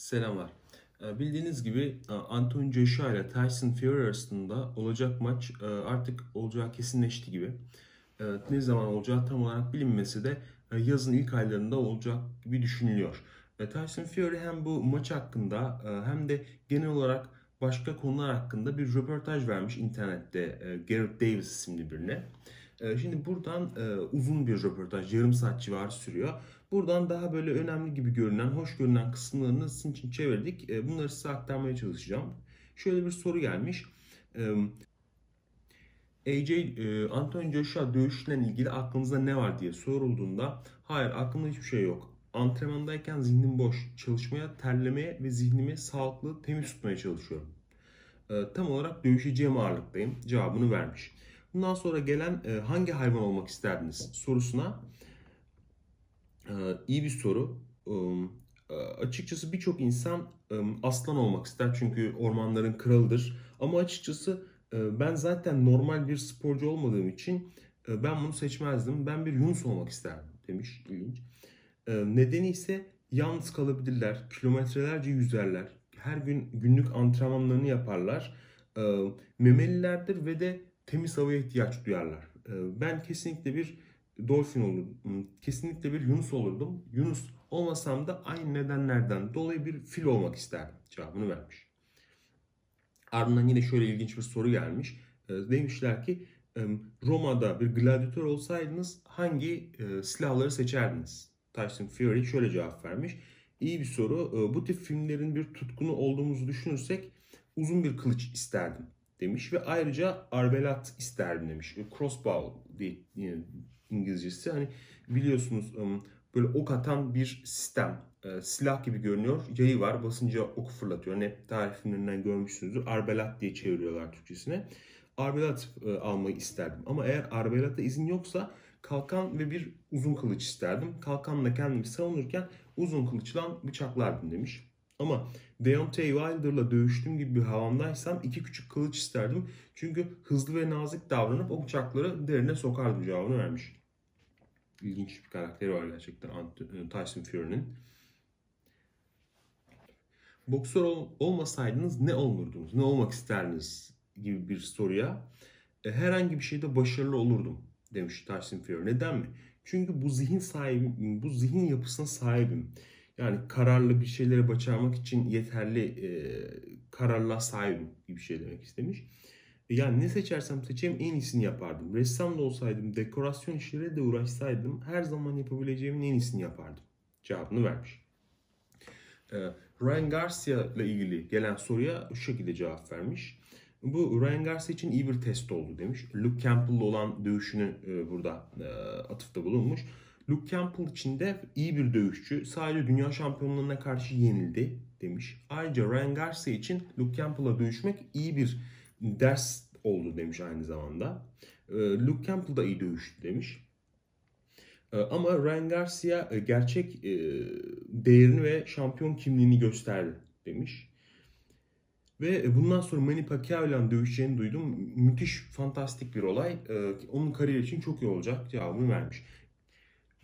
Selamlar. Ee, Bildiğiniz gibi e, Anthony Joshua ile Tyson Fury arasında olacak maç e, artık olacağı kesinleşti gibi. E, Ne zaman olacağı tam olarak bilinmesi de yazın ilk aylarında olacak gibi düşünülüyor. Tyson Fury hem bu maç hakkında hem de genel olarak başka konular hakkında bir röportaj vermiş internette Garrett Davis isimli birine. E, Şimdi buradan e, uzun bir röportaj, yarım saat civarı sürüyor. Buradan daha böyle önemli gibi görünen, hoş görünen kısımlarını sizin için çevirdik. E, Bunları size aktarmaya çalışacağım. Şöyle bir soru gelmiş. E, AJ, e, Anthony Joshua dövüşüyle ilgili aklınızda ne var diye sorulduğunda hayır aklımda hiçbir şey yok. Antrenmandayken zihnim boş. Çalışmaya, terlemeye ve zihnimi sağlıklı, temiz tutmaya çalışıyorum. Tam olarak dövüşeceğim ağırlıktayım cevabını vermiş. Bundan sonra gelen e, hangi hayvan olmak isterdiniz sorusuna ee, iyi bir soru. Ee, Açıkçası birçok insan e, aslan olmak ister çünkü ormanların kralıdır. Ama açıkçası e, ben zaten normal bir sporcu olmadığım için e, ben bunu seçmezdim. Ben bir yunus olmak isterdim demiş. İlginç. E, Nedeni ise yalnız kalabilirler, kilometrelerce yüzerler, her gün günlük antrenmanlarını yaparlar. E, Memelilerdir ve de temiz havaya ihtiyaç duyarlar. E, Ben kesinlikle bir dolfin olurdum. Kesinlikle bir yunus olurdum. Yunus olmasam da aynı nedenlerden dolayı bir fil olmak isterdim. Cevabını vermiş. Ardından yine şöyle ilginç bir soru gelmiş. E, Demişler ki Roma'da bir gladyatör olsaydınız hangi e, silahları seçerdiniz? Tyson Fury şöyle cevap vermiş. İyi bir soru. E, Bu tip filmlerin bir tutkunu olduğumuzu düşünürsek uzun bir kılıç isterdim demiş ve ayrıca arbelat isterdim demiş. E, Crossbow diye İngilizcesi. Hani biliyorsunuz böyle ok atan bir sistem. E, Silah gibi görünüyor. Yayı var. Basınca oku fırlatıyor. Hani hep tarih görmüşsünüzdür. Arbelat diye çeviriyorlar Türkçesine. Arbelat e, almayı isterdim. Ama eğer arbelata izin yoksa kalkan ve bir uzun kılıç isterdim. Kalkanla kendimi savunurken uzun kılıçla bıçaklardım demiş. Ama Deontay Wilder'la dövüştüğüm gibi bir havamdaysam iki küçük kılıç isterdim. Çünkü hızlı ve nazik davranıp o bıçakları derine sokardım cevabını vermiş. İlginç bir karakteri var gerçekten Ant- Tyson Fury'nin. Boksör ol- olmasaydınız ne olurdunuz? Ne olmak isterdiniz gibi bir soruya e, herhangi bir şeyde başarılı olurdum demiş Tyson Fury. Neden mi? Çünkü bu zihin sahibi, bu zihin yapısına sahibim. Yani kararlı bir şeyleri başarmak için yeterli e, kararla sahibim gibi bir şey demek istemiş. Yani ne seçersem seçeyim en iyisini yapardım. Ressam da olsaydım, dekorasyon işleriyle de uğraşsaydım her zaman yapabileceğimin en iyisini yapardım. Cevabını vermiş. Ee, Ryan Garcia ile ilgili gelen soruya şu şekilde cevap vermiş. Bu Ryan Garcia için iyi bir test oldu demiş. Luke Campbell'la olan dövüşünü e, burada e, atıfta bulunmuş. Luke Campbell için de iyi bir dövüşçü. Sadece dünya şampiyonlarına karşı yenildi demiş. Ayrıca Ryan Garcia için Luke Campbell'la dövüşmek iyi bir ders oldu demiş aynı zamanda. E, Luke Campbell da iyi dövüştü demiş. E, Ama Ryan Garcia e, gerçek e, değerini ve şampiyon kimliğini gösterdi demiş. Ve bundan sonra Manny Pacquiao ile dövüşeceğini duydum. Müthiş, fantastik bir olay. E, Onun kariyeri için çok iyi olacak cevabını vermiş.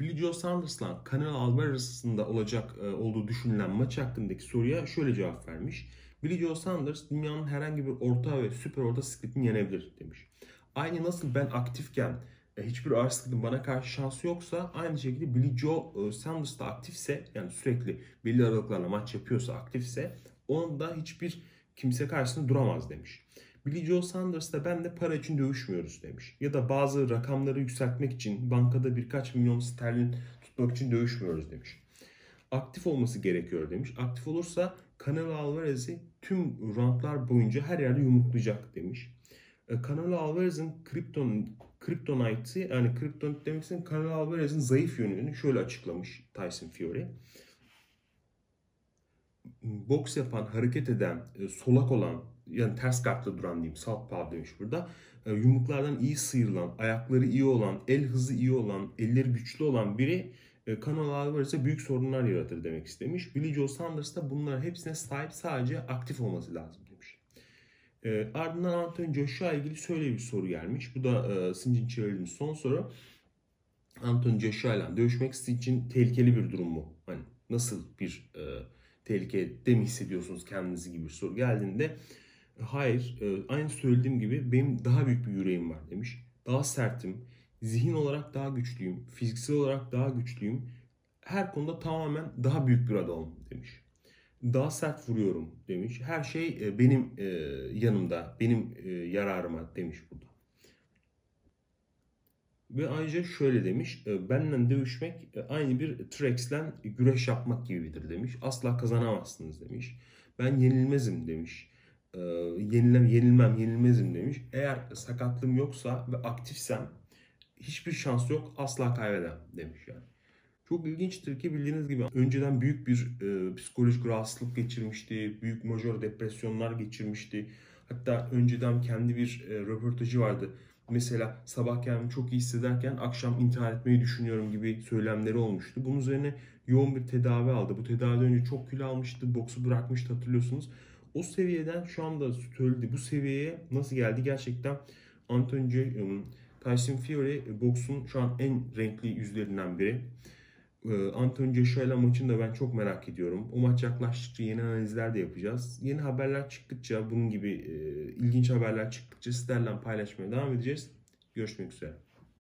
Billy Joe Saunders'la Canelo Alvarez arasında olacak e, olduğu düşünülen maç hakkındaki soruya şöyle cevap vermiş. Billy Joe Saunders dünyanın herhangi bir orta ve süper orta sikletini yenebilir demiş. Aynı nasıl ben aktifken e, hiçbir ağır sikletin bana karşı şansı yoksa aynı şekilde Billy Joe e, Saunders da aktifse yani sürekli belli aralıklarla maç yapıyorsa aktifse onun da hiçbir kimse karşısında duramaz demiş. Billy Joe Saunders da ben de para için dövüşmüyoruz demiş. Ya da bazı rakamları yükseltmek için bankada birkaç milyon sterlin tutmak için dövüşmüyoruz demiş. Aktif olması gerekiyor demiş. Aktif olursa Canelo Alvarez'i tüm roundlar boyunca her yerde yumruklayacak demiş. E, Canelo Alvarez'in kripton kriptonite'ı yani kriptonit demek için Canelo Alvarez'in zayıf yönünü şöyle açıklamış Tyson Fury. Boks yapan, hareket eden, e, solak olan yani ters gardla duran diyeyim southpaw demiş burada. E, Yumruklardan iyi sıyrılan, ayakları iyi olan, el hızı iyi olan, elleri güçlü olan biri e, Canelo Alvarez'e büyük sorunlar yaratır demek istemiş. Billy Joe Saunders da bunların hepsine sahip sadece aktif olması lazım demiş. E, ardından Anthony Joshua ilgili şöyle bir soru gelmiş. Bu da e, Sincin çevirdiğimiz son soru. Anthony Joshua ile dövüşmek için tehlikeli bir durum mu? Hani nasıl bir e, tehlikede mi hissediyorsunuz kendinizi gibi bir soru geldiğinde hayır e, aynı söylediğim gibi benim daha büyük bir yüreğim var demiş. Daha sertim, zihin olarak daha güçlüyüm, fiziksel olarak daha güçlüyüm. Her konuda tamamen daha büyük bir adamım demiş. Daha sert vuruyorum demiş. Her şey e, benim e, yanımda, benim e, yararıma demiş burada. Ve ayrıca şöyle demiş, e, benimle dövüşmek e, aynı bir T-Rex'le güreş yapmak gibidir demiş. Asla kazanamazsınız demiş. Ben yenilmezim demiş. E, Yenilem, yenilmem, yenilmezim demiş. Eğer sakatlığım yoksa ve aktifsem hiçbir şans yok, asla kaybedem demiş yani. Çok ilginçtir ki bildiğiniz gibi önceden büyük bir e, psikolojik rahatsızlık geçirmişti, büyük majör depresyonlar geçirmişti. Hatta önceden kendi bir e, röportajı vardı. Mesela sabah kendimi çok iyi hissederken akşam intihar etmeyi düşünüyorum gibi söylemleri olmuştu. Bunun üzerine yoğun bir tedavi aldı. Bu tedaviden önce çok kilo almıştı, boksu bırakmıştı hatırlıyorsunuz. O seviyeden şu anda söyledi bu seviyeye nasıl geldi gerçekten Anthony J- Tyson Fury e, boksun şu an en renkli yüzlerinden biri. Ee, Anthony Joshua maçını da ben çok merak ediyorum. O maç yaklaştıkça yeni analizler de yapacağız. Yeni haberler çıktıkça bunun gibi e, ilginç haberler çıktıkça sizlerle paylaşmaya devam edeceğiz. Görüşmek üzere.